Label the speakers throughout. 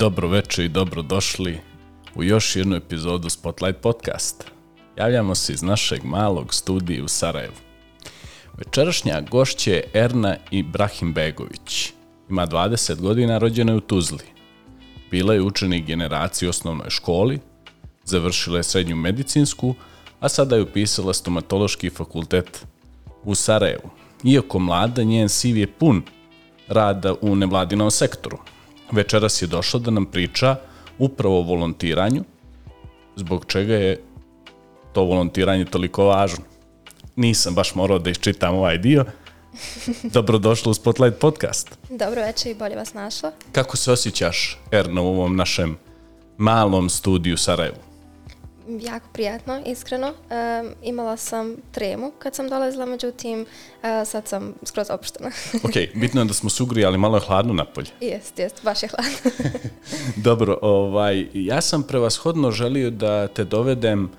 Speaker 1: Dobro večer i dobro došli u još jednu epizodu Spotlight Podcast. Javljamo se iz našeg malog studija u Sarajevu. Večerašnja gošća je Erna Ibrahim Begović. Ima 20 godina, rođena je u Tuzli. Bila je učenik generacije u osnovnoj školi, završila je srednju medicinsku, a sada je upisala stomatološki fakultet u Sarajevu. Iako mlada, njen siv je pun rada u nevladinom sektoru. Večeras je došla da nam priča upravo o volontiranju, zbog čega je to volontiranje toliko važno. Nisam baš morao da iščitam ovaj dio. Dobrodošla u Spotlight podcast.
Speaker 2: Dobro večer i bolje vas našla.
Speaker 1: Kako se osjećaš, Erna, u ovom našem malom studiju Sarajevu?
Speaker 2: Jako prijatno, iskreno. Imala sam tremu kad sam dolazila, međutim, uh, sad sam skroz opuštena.
Speaker 1: ok, bitno je da smo sugri, ali malo je hladno napolje.
Speaker 2: Jest, jest, baš je hladno.
Speaker 1: Dobro, ovaj, ja sam prevashodno želio da te dovedem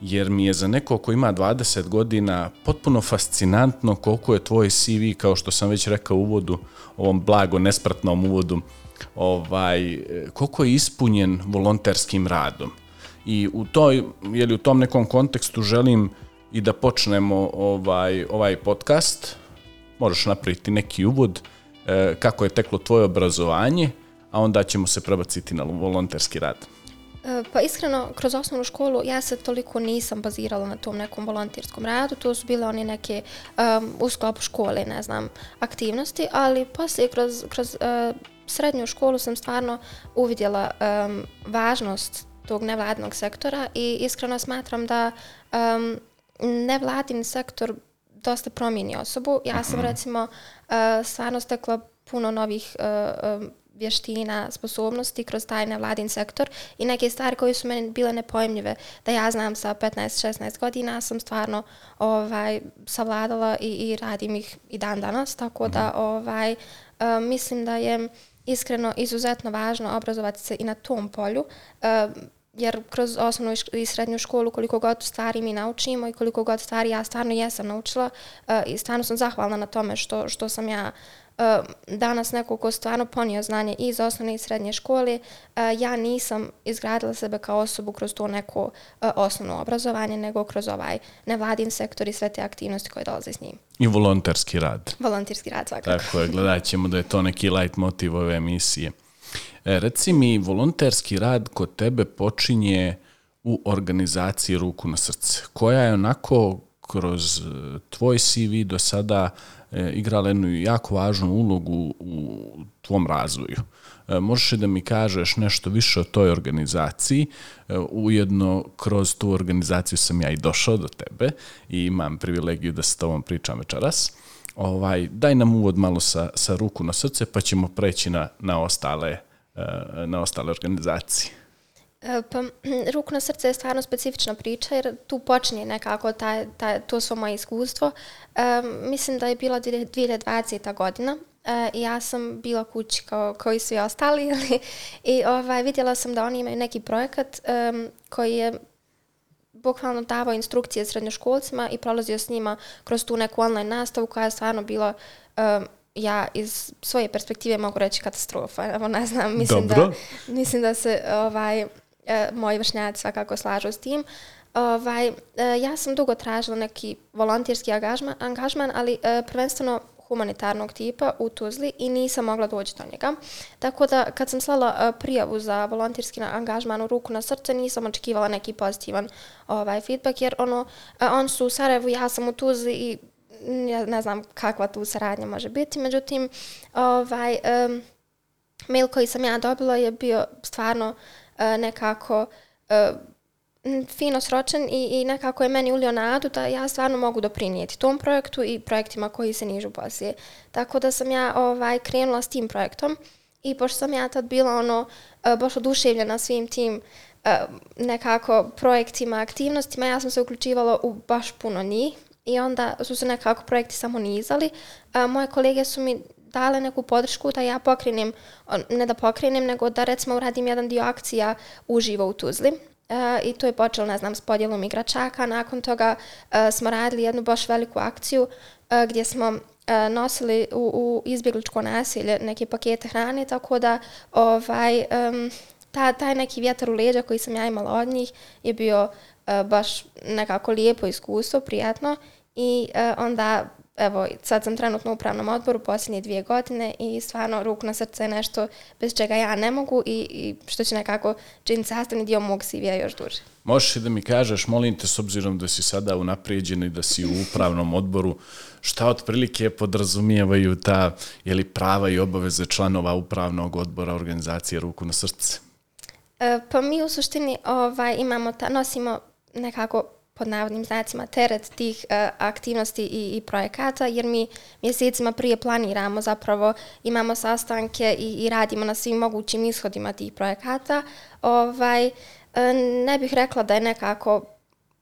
Speaker 1: jer mi je za neko ko ima 20 godina potpuno fascinantno koliko je tvoj CV, kao što sam već rekao u uvodu, ovom blago, nespratnom uvodu, ovaj, koliko je ispunjen volonterskim radom. I u toj, je u tom nekom kontekstu želim i da počnemo ovaj ovaj podcast. Možeš napraviti neki uvod e, kako je teklo tvoje obrazovanje, a onda ćemo se prebaciti na volonterski rad.
Speaker 2: E, pa iskreno, kroz osnovnu školu ja se toliko nisam bazirala na tom nekom volonterskom radu, to su bile one neke um, u sklopu škole, ne znam, aktivnosti, ali poslije kroz, kroz uh, srednju školu sam stvarno uvidjela um, važnost tog nevladnog sektora i iskreno smatram da um, nevladin sektor dosta promijeni osobu. Ja sam recimo uh, stvarno stekla puno novih uh, vještina, sposobnosti kroz taj nevladin sektor i neke stvari koje su meni bile nepojemljive da ja znam sa 15-16 godina sam stvarno ovaj savladala i, i radim ih i dan danas, tako da mhm. ovaj uh, mislim da je iskreno izuzetno važno obrazovati se i na tom polju. Uh, jer kroz osnovnu i srednju školu koliko god stvari mi naučimo i koliko god stvari ja stvarno jesam naučila uh, i stvarno sam zahvalna na tome što, što sam ja uh, danas neko ko stvarno ponio znanje iz osnovne i srednje škole, uh, ja nisam izgradila sebe kao osobu kroz to neko uh, osnovno obrazovanje, nego kroz ovaj nevladin sektor i sve te aktivnosti koje dolaze s njim.
Speaker 1: I volonterski rad.
Speaker 2: Volonterski rad, svakako.
Speaker 1: Tako je, gledat ćemo da je to neki light motiv ove emisije. E, reci mi, volonterski rad kod tebe počinje u organizaciji Ruku na srce, koja je onako kroz e, tvoj CV do sada e, igrala jednu jako važnu ulogu u tvom razvoju. E, možeš da mi kažeš nešto više o toj organizaciji? E, ujedno, kroz tu organizaciju sam ja i došao do tebe i imam privilegiju da se tobom pričam večeras. Ovaj, daj nam uvod malo sa, sa ruku na srce, pa ćemo preći na, na ostale eh, na ostale organizacije?
Speaker 2: E, pa, ruku na srce je stvarno specifična priča jer tu počinje nekako taj, taj, to svo moje iskustvo. E, mislim da je bila 2020. godina e, i ja sam bila kući kao, kao i svi ostali ali, i ovaj, vidjela sam da oni imaju neki projekat e, koji je bukvalno davao instrukcije srednjoškolcima i prolazio s njima kroz tu neku online nastavu koja je stvarno bila um, ja iz svoje perspektive mogu reći katastrofa. Evo ne znam, mislim Dobro. da mislim da se ovaj e, moji vršnjaci svakako slažu s tim. Ovaj e, ja sam dugo tražila neki volonterski angažman, angažman ali e, prvenstveno humanitarnog tipa u Tuzli i nisam mogla doći do njega. Tako da kad sam slala e, prijavu za volonterski angažman u ruku na srce, nisam očekivala neki pozitivan ovaj feedback jer ono e, on su u Sarajevu, ja sam u Tuzli i ja ne znam kakva tu saradnja može biti, međutim, ovaj, um, mail koji sam ja dobila je bio stvarno uh, nekako uh, fino sročen i, i nekako je meni ulio nadu da ja stvarno mogu doprinijeti tom projektu i projektima koji se nižu poslije. Tako da sam ja ovaj krenula s tim projektom i pošto sam ja tad bila ono e, baš oduševljena svim tim e, nekako projektima, aktivnostima, ja sam se uključivala u baš puno njih i onda su se nekako projekti samo nizali. E, moje kolege su mi dale neku podršku da ja pokrenem, ne da pokrenem, nego da recimo uradim jedan dio akcija uživo u Tuzli. E, I to je počelo, ne znam, s podjelom igračaka. Nakon toga uh, smo radili jednu baš veliku akciju uh, gdje smo e, nosili u, u izbjegličko nasilje neke pakete hrane, tako da ovaj, um, ta, taj neki vjetar u leđa koji sam ja imala od njih je bio uh, baš nekako lijepo iskustvo, prijatno i uh, onda evo, sad sam trenutno u upravnom odboru posljednje dvije godine i stvarno ruk na srce je nešto bez čega ja ne mogu i, i što će nekako činiti sastavni dio mog CV-a još duže.
Speaker 1: Možeš i da mi kažeš, molim te, s obzirom da si sada unaprijeđen i da si u upravnom odboru, šta otprilike podrazumijevaju ta jeli, prava i obaveze članova upravnog odbora organizacije Ruku na srce?
Speaker 2: E, pa mi u suštini ovaj, imamo ta, nosimo nekako pod navodnim znacima teret tih uh, aktivnosti i, i projekata, jer mi mjesecima prije planiramo zapravo, imamo sastanke i, i radimo na svim mogućim ishodima tih projekata. Ovaj, e, ne bih rekla da je nekako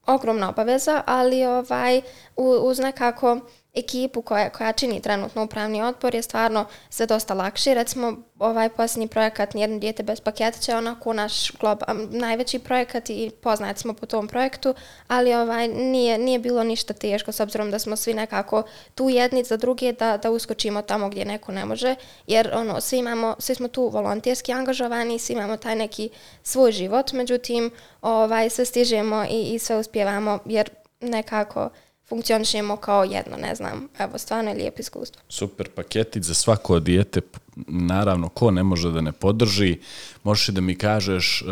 Speaker 2: ogromna obaveza, ali ovaj uz nekako ekipu koja, koja čini trenutno upravni odbor je stvarno sve dosta lakše. Recimo, ovaj posljednji projekat Nijedno dijete bez paketa će onako naš glob, najveći projekat i poznat smo po tom projektu, ali ovaj nije, nije bilo ništa teško s obzirom da smo svi nekako tu jedni za druge da, da uskočimo tamo gdje neko ne može, jer ono, svi, imamo, svi smo tu volonterski angažovani, svi imamo taj neki svoj život, međutim ovaj, sve stižemo i, i sve uspjevamo jer nekako funkcionišemo kao jedno, ne znam. Evo, stvarno je lijepo iskustvo.
Speaker 1: Super paketić za svako dijete, naravno, ko ne može da ne podrži. Možeš da mi kažeš e,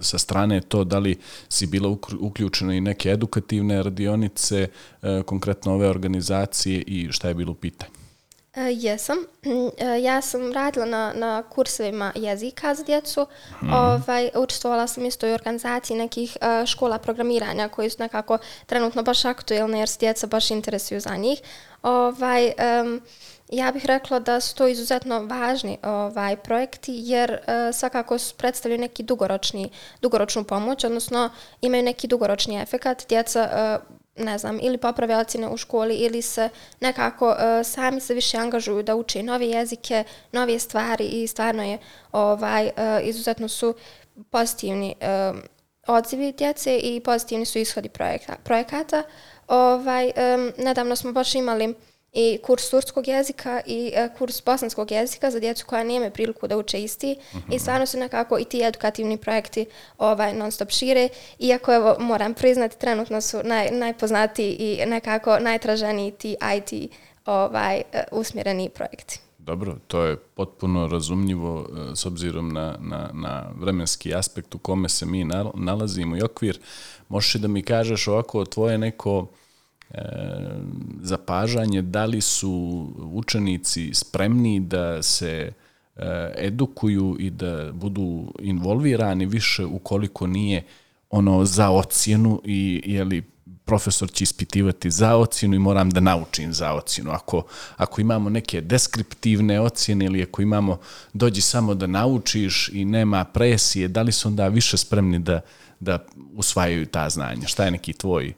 Speaker 1: sa strane to da li si bila uključena i neke edukativne radionice, e, konkretno ove organizacije i šta je bilo u pitanju?
Speaker 2: E, jesam. E, ja sam radila na, na kursevima jezika za djecu. Mm. Ovaj, učestvovala sam isto i u organizaciji nekih uh, škola programiranja koji su nekako trenutno baš aktuelne jer se djeca baš interesuju za njih. Ovaj, um, ja bih rekla da su to izuzetno važni ovaj projekti jer uh, svakako predstavljaju neki dugoročni, dugoročnu pomoć, odnosno imaju neki dugoročni efekat. Djeca uh, ne znam, ili poprave ocjene u školi ili se nekako uh, sami se više angažuju da uče nove jezike, nove stvari i stvarno je ovaj uh, izuzetno su pozitivni uh, odzivi djece i pozitivni su ishodi projekta, projekata. Ovaj, um, nedavno smo baš imali i kurs turskog jezika i uh, kurs bosanskog jezika za djecu koja nije priliku da uče isti uh -huh. i stvarno su nekako i ti edukativni projekti ovaj non stop šire iako evo moram priznati trenutno su naj, najpoznatiji i nekako najtraženiji ti IT ovaj uh, usmjereni projekti.
Speaker 1: Dobro, to je potpuno razumljivo uh, s obzirom na, na, na vremenski aspekt u kome se mi nalazimo i okvir. Možeš da mi kažeš ovako tvoje neko E, zapažanje da li su učenici spremni da se e, edukuju i da budu involvirani više ukoliko nije ono za ocjenu i je li profesor će ispitivati za ocjenu i moram da naučim za ocjenu. Ako, ako imamo neke deskriptivne ocjene ili ako imamo dođi samo da naučiš i nema presije, da li su onda više spremni da, da usvajaju ta znanja? Šta je neki tvoj e,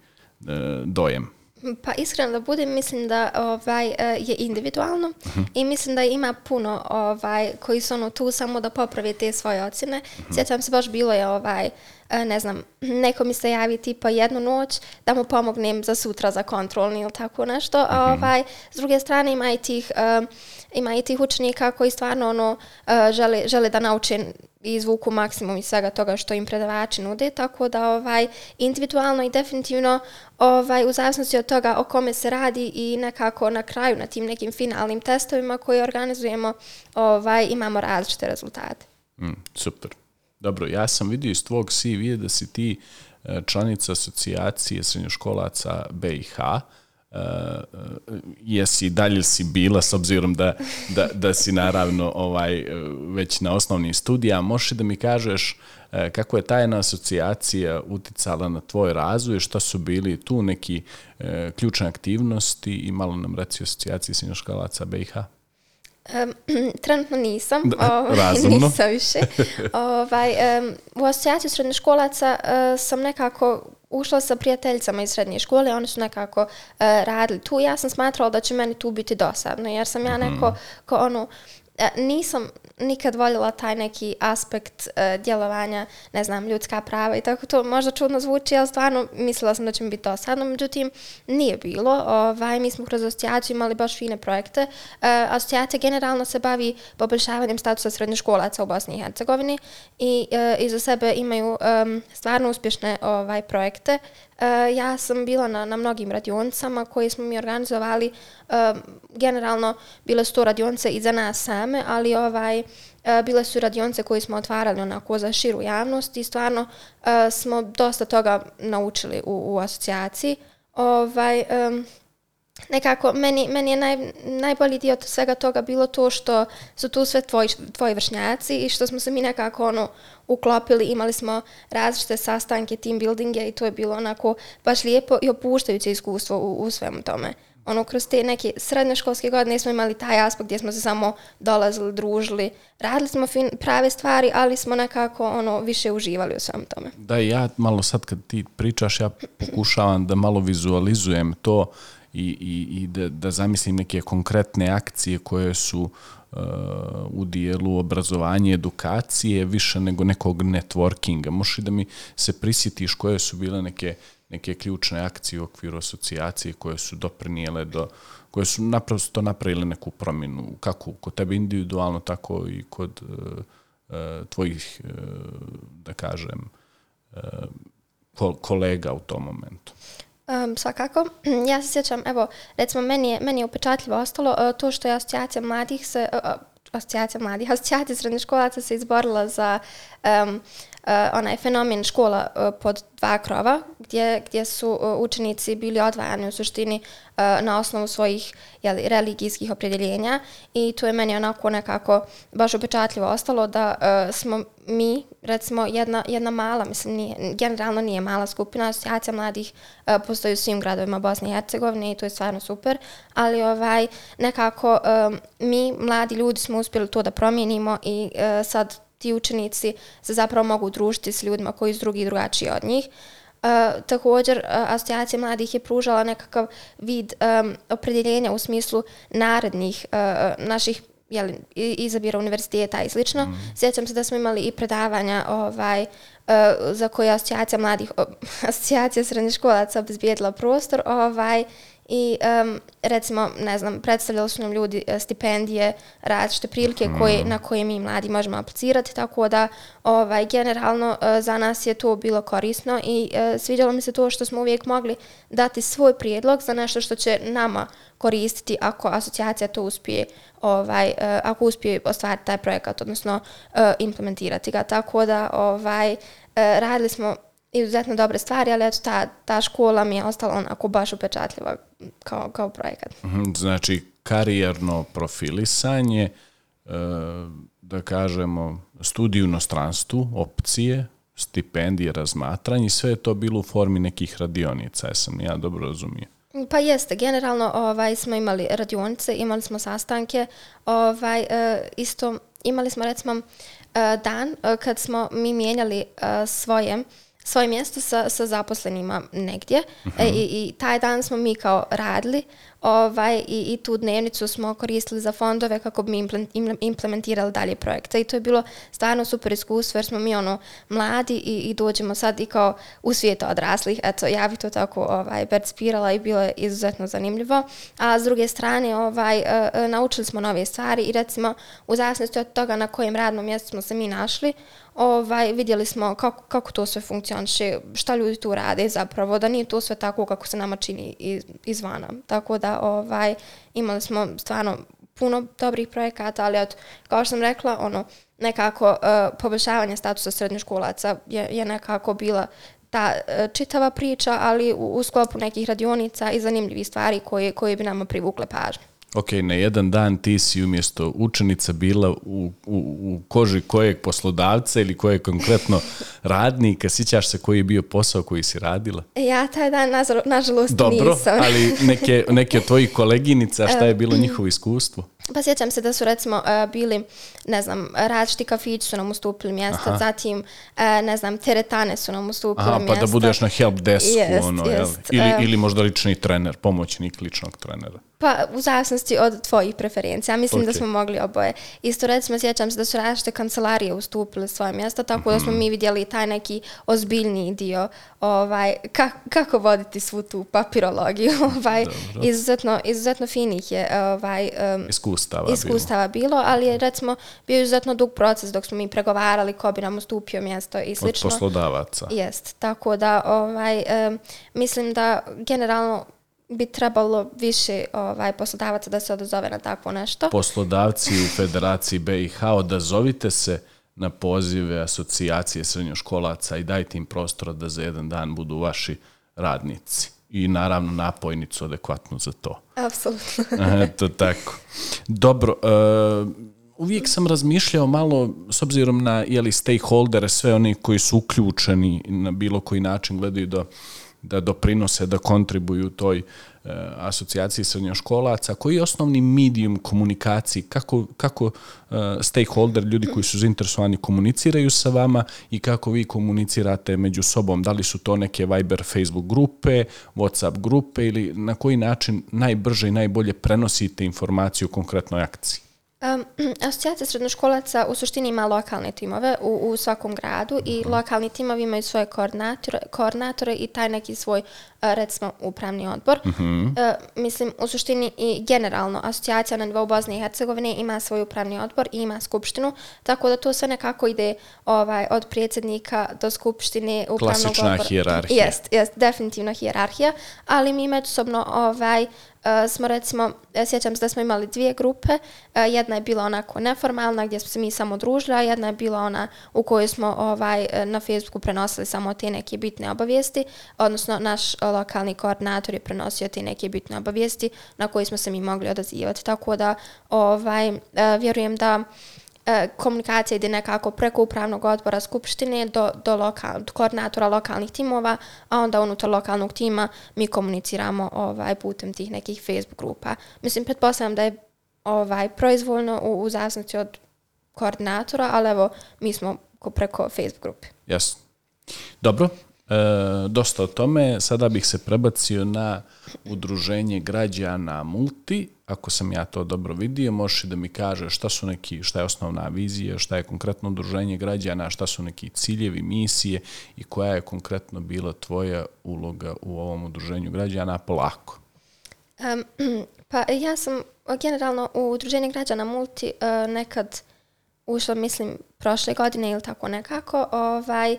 Speaker 1: dojem?
Speaker 2: Pa iskreno da budem, mislim da ovaj e, je individualno uh -huh. i mislim da ima puno ovaj koji su ono tu samo da poprave te svoje ocjene. Uh -huh. Sjećam se baš bilo je ovaj e, ne znam, neko mi se javi tipa jednu noć da mu pomognem za sutra za kontrolni ili tako nešto. Uh -huh. ovaj, s druge strane ima i tih, uh, ima i tih učenika koji stvarno ono, e, žele, žele da nauče i izvuku maksimum iz svega toga što im predavači nude, tako da ovaj individualno i definitivno ovaj u zavisnosti od toga o kome se radi i nekako na kraju na tim nekim finalnim testovima koje organizujemo, ovaj imamo različite rezultate.
Speaker 1: Mm, super. Dobro, ja sam vidio iz tvog CV da si ti e, članica asocijacije srednjoškolaca BiH. Uh, jesi dalje si bila s obzirom da, da, da si naravno ovaj već na osnovnim studijama. Možeš da mi kažeš uh, kako je tajna asocijacija uticala na tvoj razvoj, šta su bili tu neki uh, ključne aktivnosti i malo nam reci asocijacije srednjoškolaca BiH?
Speaker 2: Um, trenutno nisam, da, ovaj, nisam više. ovaj, um, u asocijaciju srednjoškolaca uh, sam nekako ušla sa prijateljicama iz srednje škole, oni su nekako uh, radili tu. Ja sam smatrala da će meni tu biti dosadno, jer sam ja mhm. neko ko ono, uh, nisam, nikad voljela taj neki aspekt uh, djelovanja, ne znam, ljudska prava i tako to možda čudno zvuči, ali stvarno mislila sam da će mi biti dosadno, međutim nije bilo. Ovaj, mi smo kroz asocijaciju imali baš fine projekte. Uh, asocijacija generalno se bavi poboljšavanjem statusa srednjoškolaca u Bosni i Hercegovini i uh, iza sebe imaju um, stvarno uspješne ovaj projekte. Uh, ja sam bila na, na mnogim radionicama koje smo mi organizovali. Uh, generalno bile su to radionice i za nas same, ali ovaj uh, bile su radionice koje smo otvarali onako za širu javnost i stvarno uh, smo dosta toga naučili u, u asocijaciji. Ovaj, um, nekako, meni, meni je naj, najbolji dio svega toga bilo to što su tu sve tvoji, tvoji vršnjaci i što smo se mi nekako ono, uklopili, imali smo različite sastanke, team buildinge i to je bilo onako baš lijepo i opuštajuće iskustvo u, u svemu tome. Ono, kroz te neke srednjoškolske godine smo imali taj aspekt gdje smo se samo dolazili, družili, radili smo fin, prave stvari, ali smo nekako ono više uživali u svemu tome.
Speaker 1: Da, ja malo sad kad ti pričaš, ja pokušavam da malo vizualizujem to i, i, i da, da zamislim neke konkretne akcije koje su uh, u dijelu obrazovanja i edukacije više nego nekog networkinga. Možeš da mi se prisjetiš koje su bile neke, neke ključne akcije u okviru asocijacije koje su doprinijele do koje su naprosto napravile neku promjenu, kako kod tebe individualno, tako i kod uh, uh, tvojih, uh, da kažem, uh, kolega u tom momentu.
Speaker 2: Um, svakako. Ja se sjećam, evo, recimo, meni je, meni je upečatljivo ostalo uh, to što je asocijacija mladih se, uh, asocijacija mladih, asocijacija srednjoškolaca se izborila za um, uh, onaj fenomen škola uh, pod dva krova, gdje, gdje su uh, učenici bili odvajani u suštini uh, na osnovu svojih jeli, religijskih opredjeljenja i to je meni onako nekako baš upečatljivo ostalo da uh, smo mi, recimo, jedna, jedna mala, mislim, nije, generalno nije mala skupina, asocijacija mladih uh, postoji u svim gradovima Bosne i Hercegovine i to je stvarno super, ali ovaj nekako um, mi, mladi ljudi, smo uspjeli to da promijenimo i uh, sad ti učenici se zapravo mogu družiti s ljudima koji su drugi i drugačiji od njih. Uh, također, uh, asocijacija mladih je pružala nekakav vid um, opredjeljenja u smislu narednih uh, naših jeli, izabira univerziteta i slično. Mm. Sjećam se da smo imali i predavanja ovaj, uh, za koje asocijacija mladih, asocijacija srednjih školaca obezbijedila prostor ovaj, i um, recimo, ne znam, predstavljali su nam ljudi e, stipendije, različite prilike koje, mm. na koje mi mladi možemo aplicirati, tako da ovaj, generalno uh, za nas je to bilo korisno i uh, sviđalo mi se to što smo uvijek mogli dati svoj prijedlog za nešto što će nama koristiti ako asocijacija to uspije ovaj uh, ako uspije ostvariti taj projekat odnosno uh, implementirati ga tako da ovaj uh, radili smo izuzetno dobre stvari, ali eto, ta, ta škola mi je ostala onako baš upečatljiva kao, kao projekat.
Speaker 1: Mhm, znači, karijerno profilisanje, e, da kažemo, studiju u nostranstvu, opcije, stipendije, razmatranje, sve je to bilo u formi nekih radionica, jesam ja dobro razumio.
Speaker 2: Pa jeste, generalno ovaj, smo imali radionice, imali smo sastanke, ovaj, e, isto imali smo recimo e, dan kad smo mi mijenjali svoje svoje mjesto sa, sa zaposlenima negdje uh -huh. e, i, i taj dan smo mi kao radili ovaj, i, i tu dnevnicu smo koristili za fondove kako bi implementirali dalje projekte. I to je bilo stvarno super iskustvo jer smo mi ono mladi i, i dođemo sad i kao u svijet odraslih, eto ja bih to tako ovaj, percipirala i bilo je izuzetno zanimljivo, a s druge strane ovaj, e, e, naučili smo nove stvari i recimo u zavisnosti od toga na kojem radnom mjestu smo se mi našli, ovaj, vidjeli smo kako, kako to sve funkcioniše, šta ljudi tu rade zapravo, da nije to sve tako kako se nama čini iz, izvana. Tako da ovaj, imali smo stvarno puno dobrih projekata, ali od, kao što sam rekla, ono, nekako uh, poboljšavanje statusa srednjoškolaca je, je nekako bila ta uh, čitava priča, ali u, u sklopu nekih radionica i zanimljivih stvari koje, koje bi nama privukle pažnju.
Speaker 1: Ok, na jedan dan ti si umjesto učenica bila u, u, u koži kojeg poslodavca ili kojeg konkretno radnika, sjećaš se koji je bio posao koji si radila?
Speaker 2: Ja taj dan, nažalost,
Speaker 1: Dobro,
Speaker 2: nisam.
Speaker 1: ali neke, neke od tvojih koleginica, šta je bilo njihovo iskustvo?
Speaker 2: Pa sjećam se da su recimo uh, bili, ne znam, različiti kafići su nam ustupili mjesta, zatim, uh, ne znam, teretane su nam ustupile
Speaker 1: Aha,
Speaker 2: mjesta.
Speaker 1: pa da budeš na help desku,
Speaker 2: Jest,
Speaker 1: ono, jel?
Speaker 2: jest,
Speaker 1: Ili,
Speaker 2: em.
Speaker 1: ili možda lični trener, pomoćnik ličnog trenera.
Speaker 2: Pa u zavisnosti od tvojih preferencija. Ja mislim
Speaker 1: Ok.
Speaker 2: da smo mogli oboje. Isto recimo sjećam se da su različite kancelarije ustupile svoje mjesta, tako da smo
Speaker 1: Mhm.
Speaker 2: mi vidjeli taj neki ozbiljniji dio ovaj, ka, kako voditi svu tu papirologiju. Ovaj, izuzetno, izuzetno finih je ovaj, um,
Speaker 1: Iskustava, bilo.
Speaker 2: iskustava bilo, ali je recimo bio izuzetno dug proces dok smo mi pregovarali ko bi nam ustupio mjesto i
Speaker 1: Od
Speaker 2: slično.
Speaker 1: poslodavaca.
Speaker 2: Jest, tako da ovaj, em, mislim da generalno bi trebalo više ovaj, poslodavaca da se odazove na takvo nešto.
Speaker 1: Poslodavci u Federaciji BiH, odazovite se na pozive asocijacije srednjoškolaca i dajte im prostora da za jedan dan budu vaši radnici. I naravno napojnicu adekvatnu za to.
Speaker 2: Apsolutno.
Speaker 1: Eto tako. Dobro, e, uvijek sam razmišljao malo, s obzirom na jeli, stakeholdere, sve oni koji su uključeni na bilo koji način gledaju da, da doprinose, da kontribuju toj e, asocijaciji srednjoškolaca, koji je osnovni medium komunikaciji, kako, kako e, stakeholder, ljudi koji su zainteresovani komuniciraju sa vama i kako vi komunicirate među sobom, da li su to neke Viber, Facebook grupe, Whatsapp grupe ili na koji način najbrže i najbolje prenosite informaciju o konkretnoj akciji?
Speaker 2: Um, asocijacija srednjoškolaca u suštini ima lokalne timove u, u svakom gradu i lokalni timovi imaju svoje koordinatore, koordinatore i taj neki svoj, uh, recimo, upravni odbor. Uh, mislim, u suštini i generalno asocijacija na nivou Bosne i Hercegovine ima svoj upravni odbor i ima skupštinu, tako da to sve nekako ide ovaj, od predsjednika do skupštine upravnog
Speaker 1: Klasična
Speaker 2: odbora.
Speaker 1: hijerarhija.
Speaker 2: Jest, jest, definitivno hijerarhija, ali mi međusobno ovaj, Uh, smo recimo, ja sjećam se da smo imali dvije grupe, uh, jedna je bila onako neformalna gdje smo se mi samo družili, a jedna je bila ona u kojoj smo ovaj, e, na Facebooku prenosili samo te neke bitne obavijesti, odnosno naš lokalni koordinator je prenosio te neke bitne obavijesti na koje smo se mi mogli odazivati. Tako da ovaj, uh, vjerujem da e, komunikacija ide nekako preko upravnog odbora skupštine do, do, lokal, do koordinatora lokalnih timova, a onda unutar lokalnog tima mi komuniciramo ovaj putem tih nekih Facebook grupa. Mislim, pretpostavljam da je ovaj proizvoljno u, u zavisnosti od koordinatora, ali evo, mi smo ko preko Facebook grupe.
Speaker 1: Jasno. Dobro, e, dosta o tome. Sada bih se prebacio na udruženje građana Multi. Ako sam ja to dobro vidio, možeš da mi kaže šta su neki, šta je osnovna vizija, šta je konkretno udruženje građana, šta su neki ciljevi, misije i koja je konkretno bila tvoja uloga u ovom udruženju građana polako.
Speaker 2: Um, pa ja sam generalno u Udruženje građana Multi uh, nekad ušla, mislim, prošle godine ili tako nekako. Ovaj,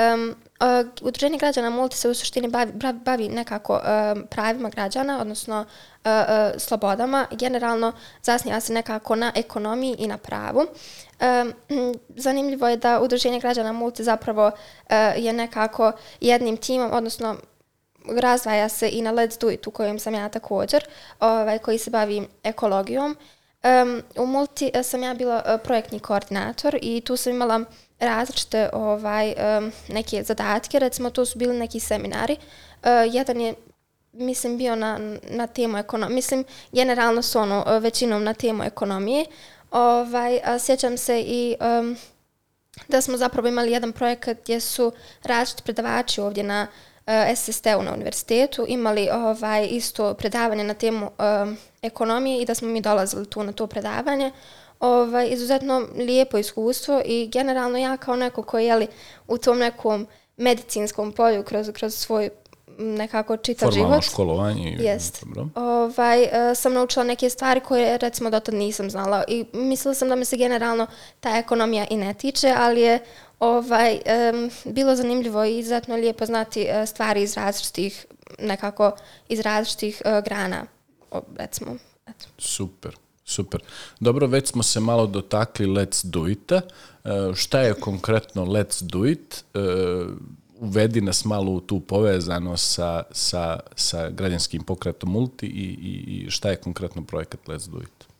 Speaker 2: um, uh, Udruženje građana Multi se u suštini bavi, bavi, nekako um, pravima građana, odnosno uh, uh, slobodama. Generalno zasnija se nekako na ekonomiji i na pravu. Um, zanimljivo je da Udruženje građana Multi zapravo uh, je nekako jednim timom, odnosno razvaja se i na Let's Do It u kojem sam ja također, ovaj, koji se bavi ekologijom. Um, u Multi sam ja bila projektni koordinator i tu sam imala različite ovaj, um, neke zadatke, recimo to su bili neki seminari. Uh, jedan je mislim bio na, na temu ekonomije, mislim generalno su ono većinom na temu ekonomije. Ovaj, a sjećam se i um, da smo zapravo imali jedan projekat gdje su različiti predavači ovdje na e, uh, SST-u na univerzitetu imali ovaj isto predavanje na temu um, ekonomije i da smo mi dolazili tu na to predavanje. Ovaj, izuzetno lijepo iskustvo i generalno ja kao neko koji je u tom nekom medicinskom polju kroz, kroz svoj nekako čitav
Speaker 1: Formalno
Speaker 2: život.
Speaker 1: školovanje. i-
Speaker 2: Jest.
Speaker 1: Dobro.
Speaker 2: Ovaj, e, sam naučila neke stvari koje recimo dotad nisam znala i mislila sam da me se generalno ta ekonomija i ne tiče, ali je ovaj, em, bilo zanimljivo i izuzetno lijepo znati e, stvari iz različitih, nekako iz različitih e, grana, recimo. Eto.
Speaker 1: Super, super. Dobro, već smo se malo dotakli Let's Do It-a. E, šta je konkretno Let's Do It? E, uvedi nas malo u tu povezanost sa, sa, sa građanskim pokretom Multi i, i, i šta je konkretno projekat Let's Do It?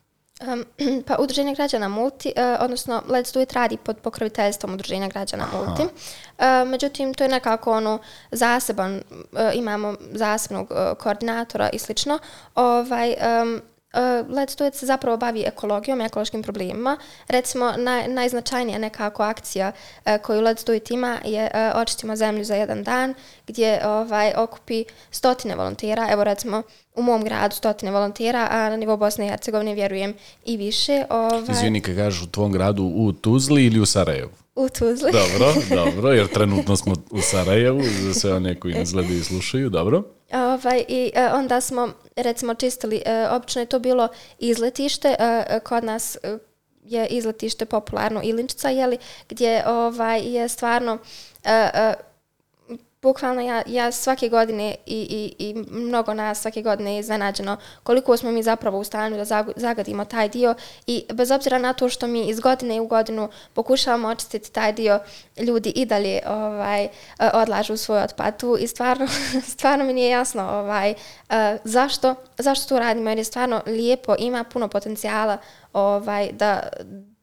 Speaker 2: Um, pa Udruženje građana Multi, uh, odnosno Let's Do It radi pod pokroviteljstvom Udruženja građana Aha. Multi. Uh, međutim, to je nekako ono zaseban, uh, imamo zasebnog uh, koordinatora i slično. Ovaj, um, Uh, Let's Do It se zapravo bavi ekologijom, ekološkim problemima. Recimo, naj, najznačajnija nekako akcija uh, koju Let's Do It ima je uh, Očistimo zemlju za jedan dan, gdje ovaj, okupi stotine volontera. Evo, recimo, u mom gradu stotine volontera, a na nivou Bosne i Hercegovine vjerujem i više.
Speaker 1: Ovaj... Izvini, kad kažeš u tvom gradu u Tuzli ili u Sarajevu?
Speaker 2: U Tuzli.
Speaker 1: Dobro, dobro, jer trenutno smo u Sarajevu, za sve one koji nas gledaju i slušaju, dobro.
Speaker 2: Ovaj, I onda smo, recimo, čistili, e, obično je to bilo izletište, e, e kod nas e, je izletište popularno Ilinčica, jeli, gdje ovaj, je stvarno... e, e, bukvalno ja, ja svake godine i, i, i mnogo nas svake godine je iznenađeno koliko smo mi zapravo u stanju da zagadimo taj dio i bez obzira na to što mi iz godine u godinu pokušavamo očistiti taj dio, ljudi i dalje ovaj, odlažu svoj otpad tu i stvarno, stvarno mi nije jasno ovaj, eh, zašto, zašto to radimo jer je stvarno lijepo, ima puno potencijala ovaj, da,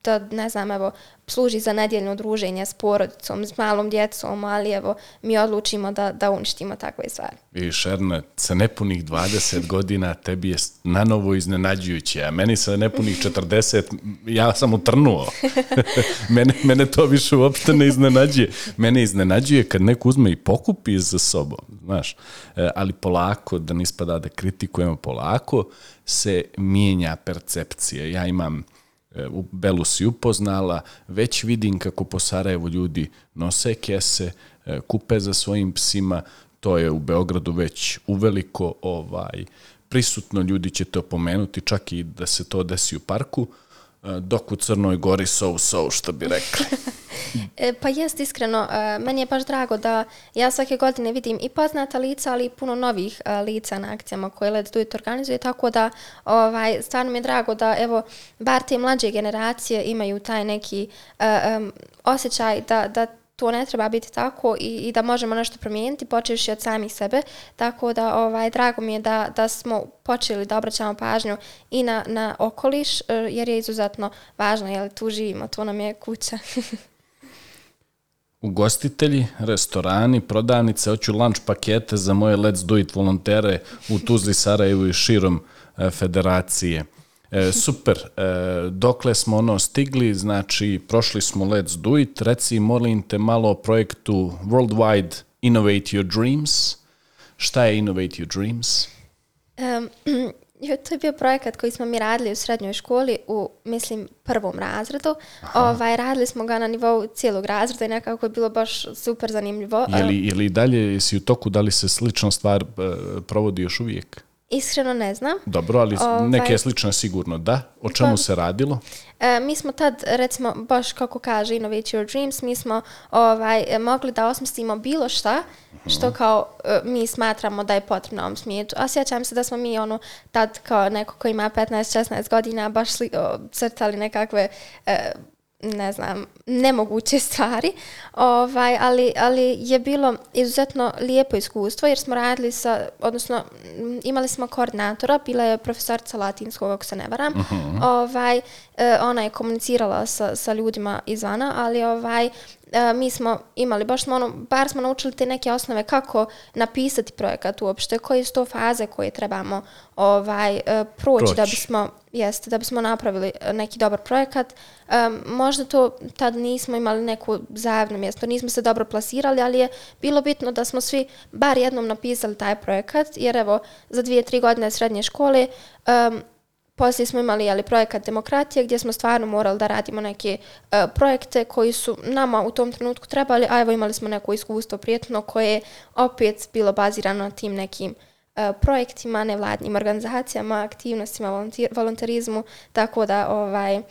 Speaker 2: da, ne znam, evo, služi za nedjeljno druženje s porodicom, s malom djecom, ali evo, mi odlučimo da, da uništimo takve stvari.
Speaker 1: I Šerne, sa nepunih 20 godina tebi je na novo iznenađujuće, a meni sa nepunih 40, ja sam utrnuo. mene, mene to više uopšte ne iznenađuje. Mene iznenađuje kad neko uzme i pokupi za sobom, znaš, e, ali polako, da nispada da kritikujemo polako, se mijenja percepcija. Ja imam E, u Belu si upoznala, već vidim kako po Sarajevu ljudi nose kese, e, kupe za svojim psima, to je u Beogradu već uveliko ovaj, prisutno, ljudi će to pomenuti, čak i da se to desi u parku, uh, Eh, dok u Crnoj gori so, so, što bi rekli.
Speaker 2: E, pa jest iskreno, eh, meni je baš drago da ja svake godine vidim i poznata lica, ali i puno novih eh, lica na akcijama koje Let's Do It organizuje, tako da ovaj, stvarno mi je drago da evo, bar te mlađe generacije imaju taj neki um, osjećaj da, da to ne treba biti tako i, i da možemo nešto promijeniti, počeši od samih sebe. Tako da ovaj, drago mi je da, da smo počeli da obraćamo pažnju i na, na okoliš, e, jer je izuzetno važno, jer tu živimo, to nam je kuća.
Speaker 1: ugostitelji, restorani, prodavnice, hoću lunch pakete za moje Let's Do It volontere u Tuzli, Sarajevu i širom e, federacije. E, super, e, dokle smo ono stigli, znači prošli smo Let's Do It, reci molim te malo o projektu Worldwide Innovate Your Dreams. Šta je Innovate Your Dreams?
Speaker 2: Um, to je bio projekat koji smo mi radili u srednjoj školi u, mislim, prvom razredu. Ovaj, radili smo ga na nivou cijelog razreda i nekako je bilo baš super zanimljivo.
Speaker 1: Je li, je li dalje, jesi u toku, da li se slična stvar uh, provodi još uvijek?
Speaker 2: Iskreno ne znam.
Speaker 1: Dobro, ali ovaj, neke slične sigurno da. O čemu pa, se radilo?
Speaker 2: E, mi smo tad, recimo, baš kako kaže Innovate Your Dreams, mi smo ovaj, mogli da osmislimo bilo šta što kao e, mi smatramo da je potrebno ovom smijetu. A sjećam se da smo mi ono tad kao neko ko ima 15-16 godina baš sli, o, crtali nekakve e, ne znam, nemoguće stvari, ovaj, ali, ali je bilo izuzetno lijepo iskustvo jer smo radili sa, odnosno imali smo koordinatora, bila je profesorica latinskog, ako se ne varam, uh -huh. ovaj, e, ona je komunicirala sa, sa ljudima izvana, ali ovaj, e, mi smo imali, baš smo ono, bar smo naučili te neke osnove kako napisati projekat uopšte, koje su to faze koje trebamo ovaj, e, proći, proći. da bismo jeste da bismo napravili neki dobar projekat. Um, možda to tad nismo imali neku zajedno mjesto, nismo se dobro plasirali, ali je bilo bitno da smo svi bar jednom napisali taj projekat, jer evo, za dvije, tri godine srednje škole um, Poslije smo imali ali, projekat demokratije gdje smo stvarno morali da radimo neke uh, projekte koji su nama u tom trenutku trebali, a evo imali smo neko iskustvo prijetno koje je opet bilo bazirano na tim nekim uh, projektima, nevladnim organizacijama, aktivnostima, volonterizmu, tako da ovaj, uh,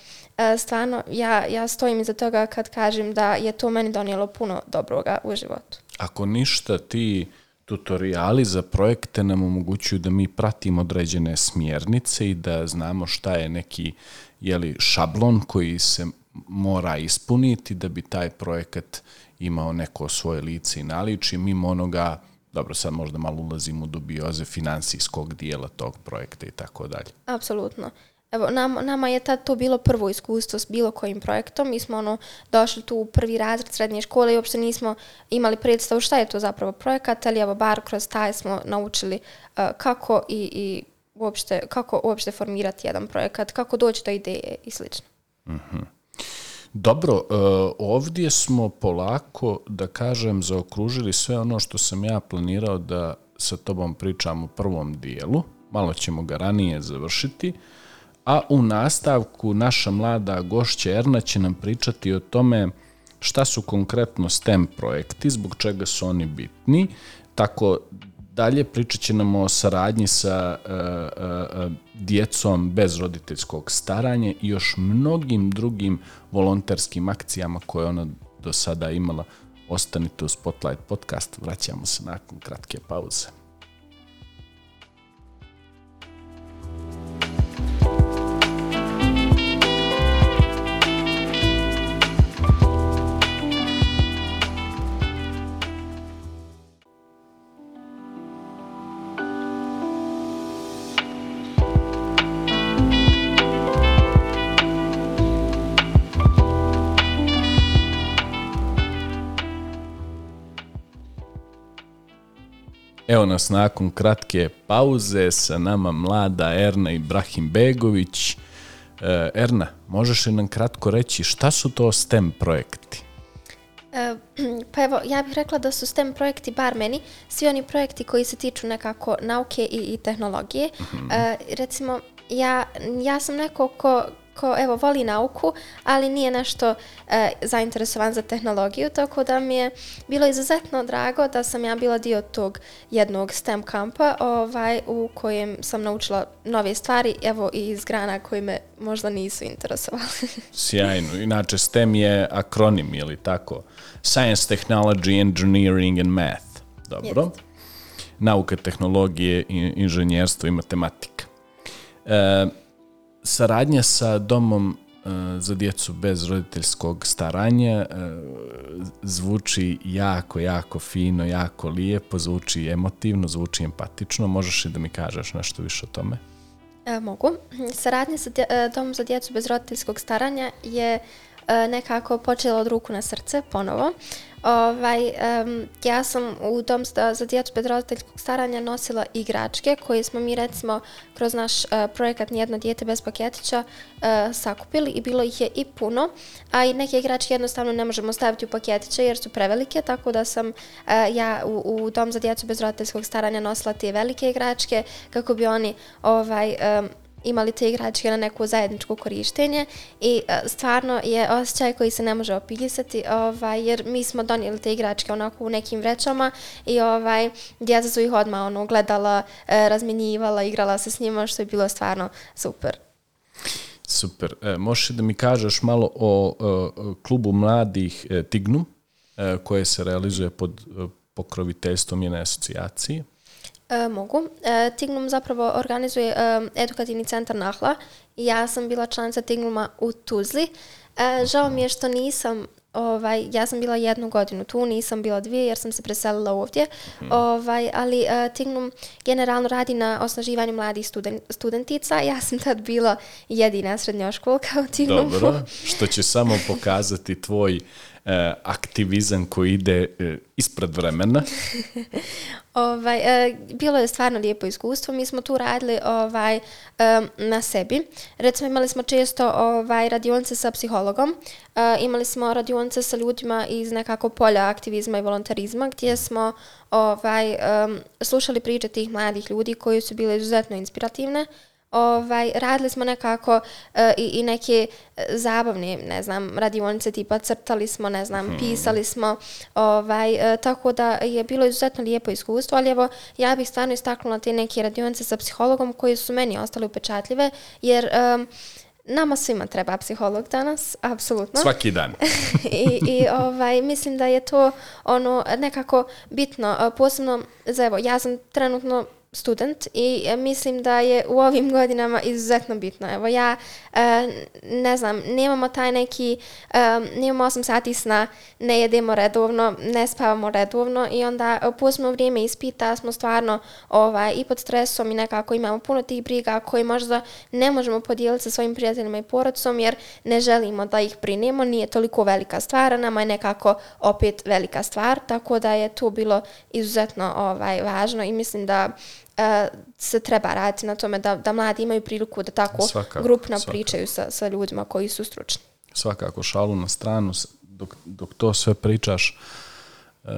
Speaker 2: stvarno ja, ja stojim iza toga kad kažem da je to meni donijelo puno dobroga u životu.
Speaker 1: Ako ništa ti tutoriali za projekte nam omogućuju da mi pratimo određene smjernice i da znamo šta je neki jeli, šablon koji se mora ispuniti da bi taj projekat imao neko svoje lice i naličje, mimo onoga, dobro, sad možda malo ulazimo u dubioze finansijskog dijela tog projekta i tako dalje.
Speaker 2: Apsolutno. Evo, nam, nama je tad to bilo prvo iskustvo s bilo kojim projektom. Mi smo ono, došli tu u prvi razred srednje škole i uopšte nismo imali predstavu šta je to zapravo projekat, ali evo, bar kroz taj smo naučili uh, kako i, i uopšte, kako uopšte formirati jedan projekat, kako doći do ideje i slično.
Speaker 1: Mm -hmm. Dobro, uh, ovdje smo polako, da kažem, zaokružili sve ono što sam ja planirao da sa tobom pričam u prvom dijelu. Malo ćemo ga ranije završiti. A u nastavku naša mlada gošća Erna će nam pričati o tome šta su konkretno STEM projekti, zbog čega su oni bitni. Tako dalje pričat će nam o saradnji sa uh, uh, djecom bez roditeljskog staranja i još mnogim drugim volonterskim akcijama koje ona do sada imala. Ostanite u Spotlight podcast, vraćamo se nakon kratke pauze. Evo nas nakon kratke pauze sa nama mlada Erna Ibrahim Begović. E, Erna, možeš li nam kratko reći šta su to STEM projekti?
Speaker 2: E, pa evo, ja bih rekla da su STEM projekti, bar meni, svi oni projekti koji se tiču nekako nauke i, i tehnologije. Mm -hmm. recimo, ja, ja sam neko ko, ko evo voli nauku, ali nije nešto e, zainteresovan za tehnologiju, tako da mi je bilo izuzetno drago da sam ja bila dio tog jednog STEM kampa ovaj, u kojem sam naučila nove stvari, evo i iz grana koji me možda nisu interesovali.
Speaker 1: Sjajno. Inače, STEM je akronim, je li tako? Science, Technology, Engineering and Math. Dobro. Jest. Nauka, tehnologije, inženjerstvo i matematika. E, saradnja sa domom e, za djecu bez roditeljskog staranja e, zvuči jako, jako fino, jako lijepo, zvuči emotivno, zvuči empatično. Možeš li da mi kažeš nešto više o tome?
Speaker 2: E, mogu. Saradnja sa e, domom za djecu bez roditeljskog staranja je nekako počela od ruku na srce ponovo. Ovaj, um, ja sam u dom za, za djecu bez roditeljskog staranja nosila igračke koje smo mi recimo kroz naš uh, projekat Nijedno dijete bez paketića uh, sakupili i bilo ih je i puno, a i neke igračke jednostavno ne možemo staviti u paketiće jer su prevelike, tako da sam uh, ja u, u dom za djecu bez roditeljskog staranja nosila te velike igračke kako bi oni ovaj, um, imali te igračke na neko zajedničko korištenje i uh, stvarno je osjećaj koji se ne može opisati ovaj, jer mi smo donijeli te igračke onako u nekim vrećama i ovaj, djeca su ih odmah ono, gledala, uh, razmjenjivala, igrala se s njima što je bilo stvarno super.
Speaker 1: Super. E, možeš da mi kažeš malo o, o, o klubu mladih e, Tignum e, koje se realizuje pod e, pokroviteljstvom jedne asocijacije?
Speaker 2: E, mogu. E, Tignum zapravo organizuje e, edukativni centar Nahla ja sam bila članica Tignuma u Tuzli. E, žao mi je što nisam Ovaj, ja sam bila jednu godinu tu, nisam bila dvije jer sam se preselila ovdje, mm. ovaj, ali uh, Tignum generalno radi na osnaživanju mladih studen, studentica. Ja sam tad bila jedina srednjoškolka u Tignumu.
Speaker 1: Dobro, što će samo pokazati tvoj e, aktivizam koji ide e, ispred vremena?
Speaker 2: ovaj, e, bilo je stvarno lijepo iskustvo. Mi smo tu radili ovaj, e, na sebi. Recimo imali smo često ovaj, radionice sa psihologom. E, imali smo radionice sa ljudima iz nekako polja aktivizma i volontarizma gdje smo ovaj, e, slušali priče tih mladih ljudi koji su bile izuzetno inspirativne ovaj, radili smo nekako uh, i, i neke e, zabavne, ne znam, radionice tipa crtali smo, ne znam, hmm. pisali smo, ovaj, uh, tako da je bilo izuzetno lijepo iskustvo, ali evo, ja bih stvarno istaknula te neke radionice sa psihologom koji su meni ostali upečatljive, jer um, Nama svima treba psiholog danas, apsolutno.
Speaker 1: Svaki dan.
Speaker 2: I, I ovaj, mislim da je to ono nekako bitno, posebno za evo, ja sam trenutno student i e, mislim da je u ovim godinama izuzetno bitno. Evo ja, e, ne znam, nemamo taj neki, e, nemamo 8 sati sna, ne jedemo redovno, ne spavamo redovno i onda e, posmo vrijeme ispita, smo stvarno ovaj, i pod stresom i nekako imamo puno tih briga koje možda ne možemo podijeliti sa svojim prijateljima i porodcom jer ne želimo da ih brinemo, nije toliko velika stvar, nama je nekako opet velika stvar, tako da je to bilo izuzetno ovaj, važno i mislim da se treba raditi na tome da, da mladi imaju priliku da tako svakako, grupno svakako. pričaju sa, sa ljudima koji su stručni.
Speaker 1: Svakako, šalu na stranu, dok, dok to sve pričaš, uh,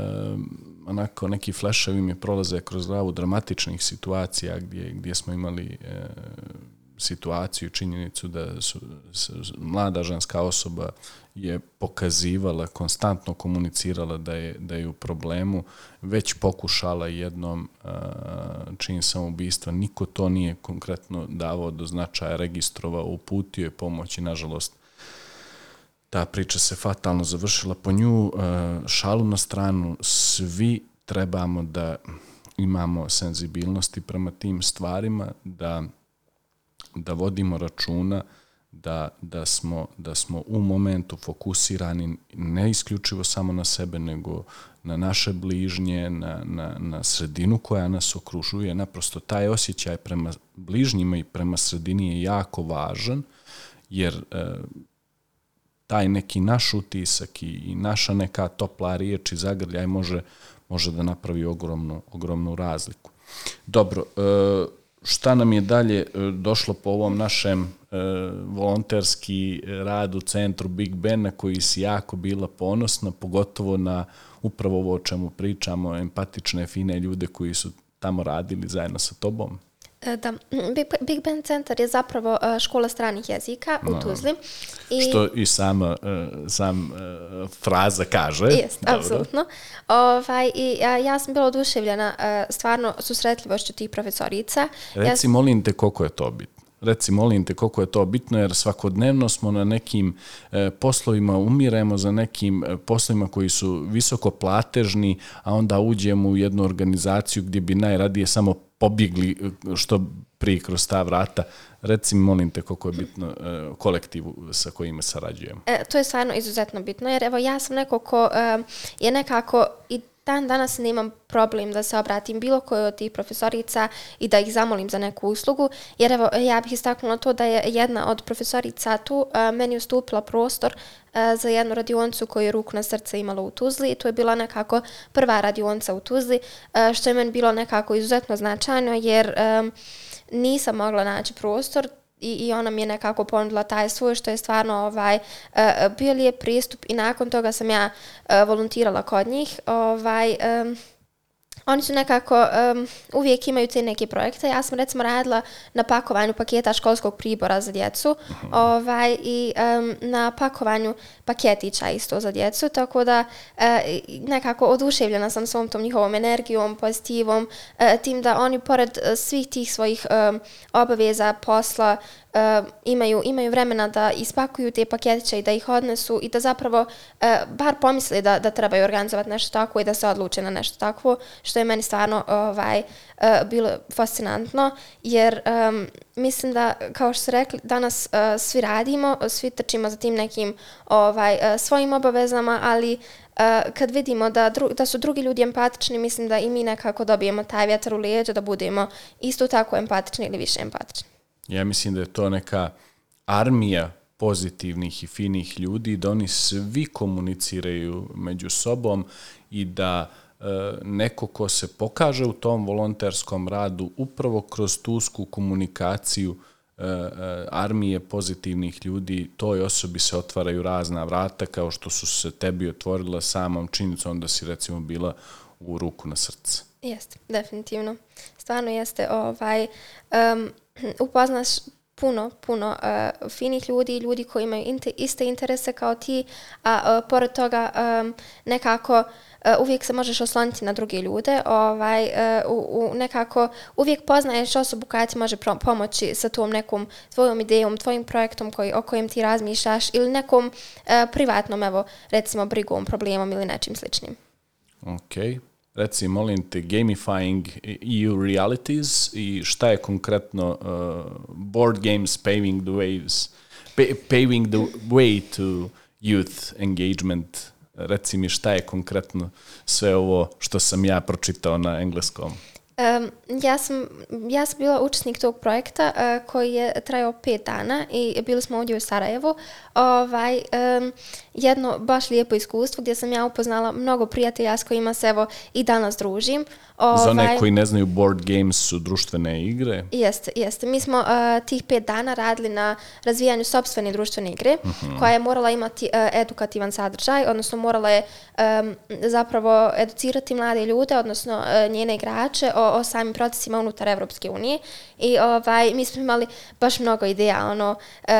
Speaker 1: onako neki fleševi mi prolaze kroz glavu dramatičnih situacija gdje, gdje smo imali uh, situaciju, činjenicu da su, su mlada ženska osoba je pokazivala, konstantno komunicirala da je, da je u problemu, već pokušala jednom čin samoubistva. Niko to nije konkretno davao do značaja, registrovao, uputio je pomoć i nažalost ta priča se fatalno završila po nju. Šalu na stranu, svi trebamo da imamo senzibilnosti prema tim stvarima, da da vodimo računa da, da, smo, da smo u momentu fokusirani ne isključivo samo na sebe, nego na naše bližnje, na, na, na sredinu koja nas okružuje. Naprosto taj osjećaj prema bližnjima i prema sredini je jako važan, jer e, taj neki naš utisak i, i naša neka topla riječ i zagrljaj može, može da napravi ogromnu, ogromnu razliku. Dobro, e, šta nam je dalje e, došlo po ovom našem e, volonterski e, rad u centru Big Ben na koji si jako bila ponosna, pogotovo na upravo ovo o čemu pričamo, empatične, fine ljude koji su tamo radili zajedno sa tobom?
Speaker 2: E, da, Big, Big Ben Center je zapravo e, škola stranih jezika u Tuzli.
Speaker 1: I, Što i sama, e, sam fraza kaže.
Speaker 2: Jest, apsolutno. Ovaj, I ja, ja sam bila oduševljena stvarno susretljivošću tih profesorica.
Speaker 1: Reci, ja molim te, koliko je to bitno? Reci, molim te, koliko je to bitno, jer svakodnevno smo na nekim e, poslovima, umiremo za nekim poslovima koji su visoko platežni, a onda uđemo u jednu organizaciju gdje bi najradije samo pobjegli eh, što prije kroz ta vrata. Reci mi, molim te, koliko je bitno e, kolektivu sa kojima sarađujemo.
Speaker 2: E, to je stvarno izuzetno bitno, jer evo ja sam neko ko e, je nekako i dan danas nemam problem da se obratim bilo koje od tih profesorica i da ih zamolim za neku uslugu, jer evo ja bih istaknula to da je jedna od profesorica tu uh, meni ustupila prostor uh, za jednu radioncu koju je ruku na srce imala u Tuzli i to je bila nekako prva radionca u Tuzli, uh, što je meni bilo nekako izuzetno značajno jer um, nisam mogla naći prostor, i, i ona mi je nekako ponudila taj svoj što je stvarno ovaj uh, bio li je pristup i nakon toga sam ja uh, volontirala kod njih ovaj um, oni su nekako um, uvijek imaju te neke projekte. Ja sam recimo radila na pakovanju paketa školskog pribora za djecu uh ovaj, i um, na pakovanju paketića isto za djecu, tako da uh, nekako oduševljena sam svom tom njihovom energijom, pozitivom, uh, tim da oni pored uh, svih tih svojih um, obaveza, posla, uh, imaju, imaju vremena da ispakuju te paketiće i da ih odnesu i da zapravo uh, bar pomisli da, da trebaju organizovati nešto tako i da se odluče na nešto takvo, što je meni stvarno ovaj, uh, bilo fascinantno, jer um, mislim da, kao što ste rekli, danas uh, svi radimo, svi trčimo za tim nekim ovaj, uh, svojim obavezama, ali uh, kad vidimo da, dru da su drugi ljudi empatični, mislim da i mi nekako dobijemo taj vjetar u lijeđu, da budemo isto tako empatični ili više empatični.
Speaker 1: Ja mislim da je to neka armija pozitivnih i finih ljudi, da oni svi komuniciraju među sobom i da e, neko ko se pokaže u tom volonterskom radu upravo kroz tusku komunikaciju e, e armije pozitivnih ljudi, toj osobi se otvaraju razna vrata kao što su se tebi otvorila samom činjenicom da si recimo bila u ruku na srce.
Speaker 2: Jeste, definitivno. Stvarno jeste ovaj um, Hm, upoznaš puno, puno uh, finih ljudi, ljudi koji imaju inter, iste interese kao ti, a uh, pored toga um, nekako uh, uvijek se možeš osloniti na druge ljude, ovaj, uh, u, u nekako uvijek poznaješ osobu koja ti može pomoći sa tom nekom tvojom idejom, tvojim projektom koji, o kojem ti razmišljaš ili nekom uh, privatnom, evo, recimo, brigom, problemom ili nečim sličnim.
Speaker 1: Okej. Okay reci molim te gamifying EU realities i šta je konkretno uh, board games paving the waves pa, paving the way to youth engagement. Reci mi šta je konkretno sve ovo što sam ja pročitao na engleskom?
Speaker 2: Um, ja, sam, ja sam bila učesnik tog projekta uh, koji je trajao pet dana i bili smo ovdje u Sarajevu. Ovaj, um, jedno baš lijepo iskustvo gdje sam ja upoznala mnogo prijatelja s kojima se evo i danas družim.
Speaker 1: Ovaj, Za one ovaj, koji ne znaju, board games su društvene igre.
Speaker 2: Jeste, jeste. Mi smo uh, tih pet dana radili na razvijanju sobstvene društvene igre, uh mhm. -huh. koja je morala imati uh, edukativan sadržaj, odnosno morala je um, zapravo educirati mlade ljude, odnosno uh, njene igrače o, o samim procesima unutar Evropske unije. I ovaj, mi smo imali baš mnogo ideja, ono, uh,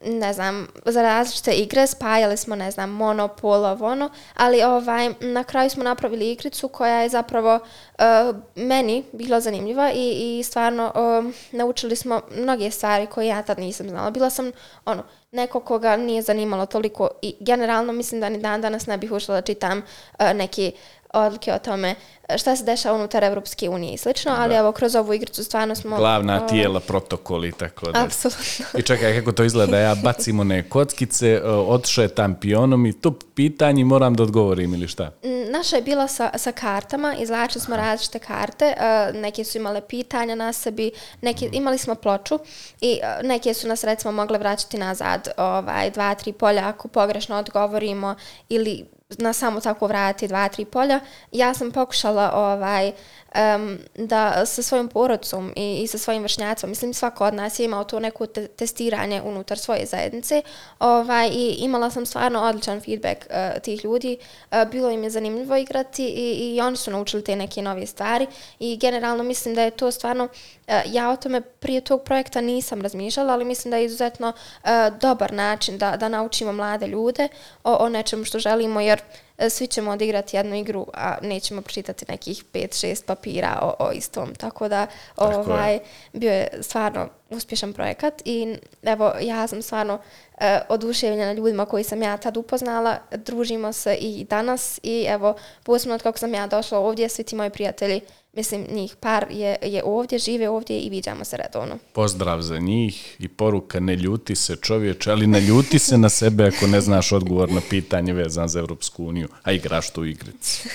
Speaker 2: ne znam, za različite igre, spajali smo, ne znam, monopol, ono, ali ovaj, na kraju smo napravili igricu koja je zapravo uh, meni bila zanimljiva i, i stvarno uh, naučili smo mnoge stvari koje ja tad nisam znala. Bila sam, ono, neko koga nije zanimalo toliko i generalno mislim da ni dan danas ne bih ušla da čitam uh, neki odluke o tome šta se dešava unutar Evropske unije i slično, ali evo kroz ovu igricu stvarno smo...
Speaker 1: Glavna o... tijela, protokoli i tako da.
Speaker 2: Apsolutno.
Speaker 1: I čekaj kako to izgleda, ja bacim one kockice, odšao je tam pionom i to pitanje moram da odgovorim ili šta?
Speaker 2: Naša je bila sa, sa kartama, izlačili smo različite karte, neke su imale pitanja na sebi, neke, imali smo ploču i neke su nas recimo mogle vraćati nazad ovaj, dva, tri polja ako pogrešno odgovorimo ili na samo tako vrati dva, tri polja. Ja sam pokušala ovaj, um, da sa svojom porodcom i, i sa svojim vršnjacom, mislim svako od nas je imao to neko te testiranje unutar svoje zajednice ovaj, i imala sam stvarno odličan feedback uh, tih ljudi. Uh, bilo im je zanimljivo igrati i, i oni su naučili te neke nove stvari i generalno mislim da je to stvarno, uh, ja o tome prije tog projekta nisam razmišljala, ali mislim da je izuzetno uh, dobar način da, da naučimo mlade ljude o, o nečemu što želimo jer uh, svi ćemo odigrati jednu igru, a nećemo pročitati nekih 5-6 papira o, o istom. Tako da Tako ovaj, je. bio je stvarno uspješan projekat i evo ja sam stvarno uh, oduševljena ljudima koji sam ja tad upoznala. Družimo se i danas i evo posebno od kako sam ja došla ovdje, svi ti moji prijatelji mislim, njih par je, je ovdje, žive ovdje i viđamo se redovno.
Speaker 1: Pozdrav za njih i poruka ne ljuti se čovječe, ali ne ljuti se na sebe ako ne znaš odgovor na pitanje vezan za Evropsku uniju, a igraš tu igrici.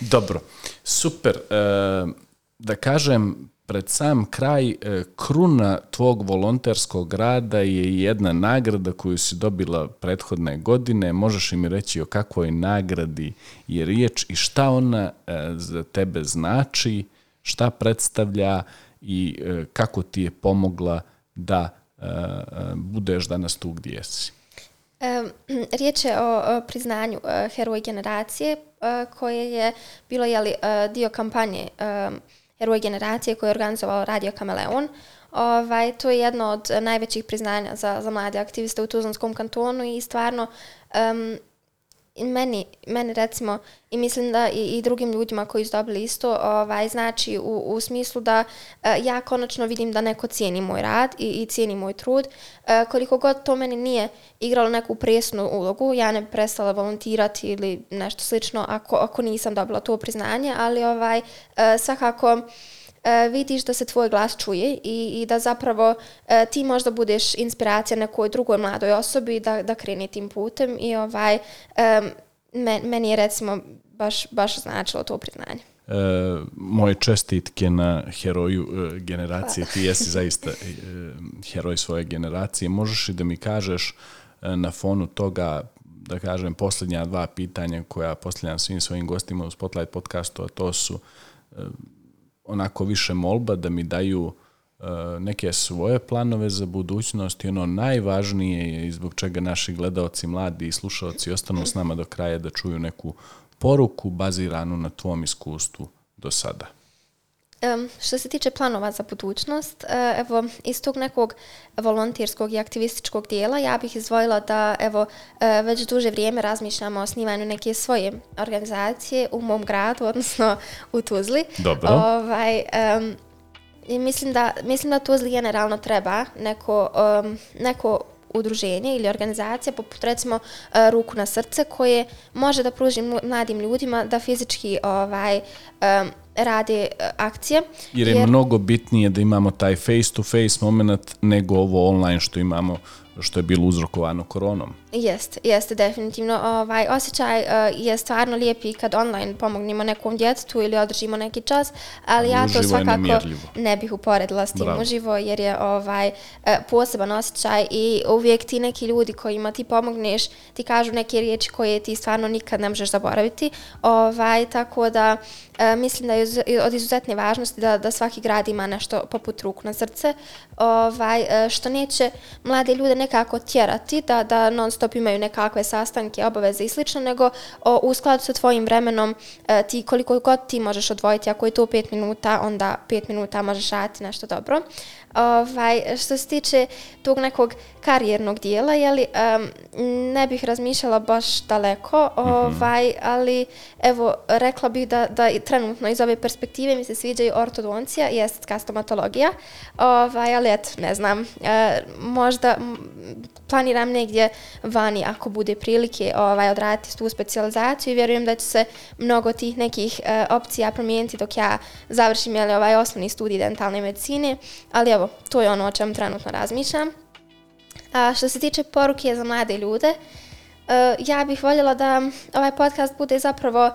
Speaker 1: Dobro, super. E, da kažem, pred sam kraj, e, kruna tvog volonterskog rada je jedna nagrada koju si dobila prethodne godine. Možeš li mi reći o kakvoj nagradi je riječ i šta ona e, za tebe znači, šta predstavlja i e, kako ti je pomogla da budeš danas tu gdje si?
Speaker 2: Riječ je o priznanju heroj generacije koje je bilo jeli, dio kampanje Heroj generacije koji je organizovao Radio Kameleon. Ovaj, to je jedno od najvećih priznanja za, za mlade aktiviste u Tuzlanskom kantonu i stvarno um, meni, meni recimo i mislim da i, i drugim ljudima koji su dobili isto ovaj, znači u, u smislu da uh, ja konačno vidim da neko cijeni moj rad i, i cijeni moj trud. Uh, koliko god to meni nije igralo neku presnu ulogu, ja ne prestala volontirati ili nešto slično ako, ako nisam dobila to priznanje, ali ovaj, uh, svakako e, vidiš da se tvoj glas čuje i, i da zapravo e, ti možda budeš inspiracija nekoj drugoj mladoj osobi da, da kreni tim putem i ovaj, e, men, meni je recimo baš, baš značilo to priznanje.
Speaker 1: E, moje čestitke na heroju e, generacije, Hvala. ti jesi zaista e, heroj svoje generacije. Možeš li da mi kažeš e, na fonu toga da kažem, posljednja dva pitanja koja posljednjam svim svojim gostima u Spotlight podcastu, a to su e, onako više molba da mi daju e, neke svoje planove za budućnost i ono najvažnije je i zbog čega naši gledaoci, mladi i slušalci ostanu s nama do kraja da čuju neku poruku baziranu na tvom iskustvu do sada.
Speaker 2: Um, što se tiče planova za budućnost, uh, evo, iz tog nekog volontirskog i aktivističkog dijela, ja bih izvojila da, evo, uh, već duže vrijeme razmišljamo o snivanju neke svoje organizacije u mom gradu, odnosno u Tuzli.
Speaker 1: Dobro.
Speaker 2: Ovaj, um, I mislim da, mislim da Tuzli generalno treba neko, um, neko udruženje ili organizacija, poput recimo uh, Ruku na srce, koje može da pruži mladim ljudima da fizički ovaj, um, rade uh, akcije.
Speaker 1: Jer je jer... mnogo bitnije da imamo taj face-to-face -face moment nego ovo online što imamo što je bilo uzrokovano koronom.
Speaker 2: Jeste, jeste definitivno. Ovaj, osjećaj uh, je stvarno lijep i kad online pomognimo nekom djetetu ili održimo neki čas, ali ja to svakako ne bih uporedila s tim Bravo. uživo jer je ovaj uh, poseban osjećaj i uvijek ti neki ljudi kojima ti pomogneš, ti kažu neke riječi koje ti stvarno nikad ne možeš zaboraviti. Ovaj, tako da uh, mislim da je od izuzetne važnosti da, da svaki grad ima nešto poput ruku na srce, ovaj, što neće mlade ljude nekako tjerati da, da non stop imaju nekakve sastanke, obaveze i slično, nego o, u skladu sa tvojim vremenom e, ti koliko god ti možeš odvojiti, ako je to 5 minuta, onda 5 minuta možeš raditi nešto dobro. Ovaj, što se tiče tog nekog karijernog dijela, jeli, um, ne bih razmišljala baš daleko, mhm. ovaj, ali evo, rekla bih da, da trenutno iz ove perspektive mi se sviđaju ortodoncija i estetka stomatologija, ovaj, ali eto, ne znam, e, možda planiram negdje vani ako bude prilike ovaj, odraditi tu specializaciju i vjerujem da će se mnogo tih nekih e, opcija promijeniti dok ja završim jeli, ovaj osnovni studij dentalne medicine, ali evo, to je ono o čemu trenutno razmišljam. A što se tiče poruke za mlade ljude, uh, ja bih voljela da ovaj podcast bude zapravo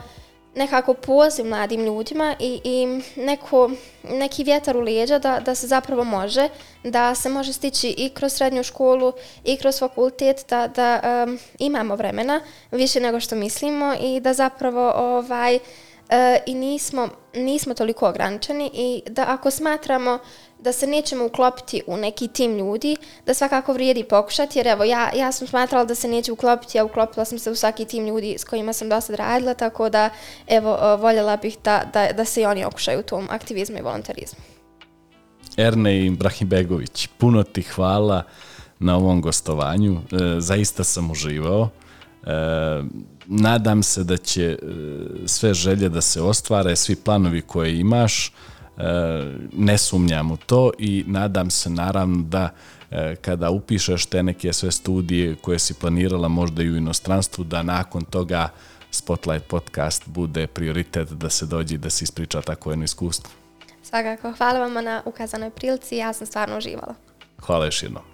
Speaker 2: nekako poziv mladim ljudima i, i neko, neki vjetar u lijeđa da, da se zapravo može, da se može stići i kroz srednju školu i kroz fakultet, da, da um, imamo vremena više nego što mislimo i da zapravo ovaj, e, i nismo, nismo toliko ograničeni i da ako smatramo da se nećemo uklopiti u neki tim ljudi, da svakako vrijedi pokušati, jer evo, ja, ja sam smatrala da se neće uklopiti, a uklopila sam se u svaki tim ljudi s kojima sam dosta radila, tako da, evo, e, voljela bih da, da, da se i oni okušaju u tom aktivizmu i volontarizmu.
Speaker 1: Erne Ibrahimbegović, puno ti hvala na ovom gostovanju, e, zaista sam uživao. E, nadam se da će e, sve želje da se ostvare, svi planovi koje imaš, E, ne sumnjam u to i nadam se naravno da e, kada upišeš te neke sve studije koje si planirala možda i u inostranstvu, da nakon toga Spotlight podcast bude prioritet da se dođe da se ispriča tako jedno iskustvo.
Speaker 2: Svakako, hvala vam na ukazanoj prilici, ja sam stvarno uživala.
Speaker 1: Hvala još jednom.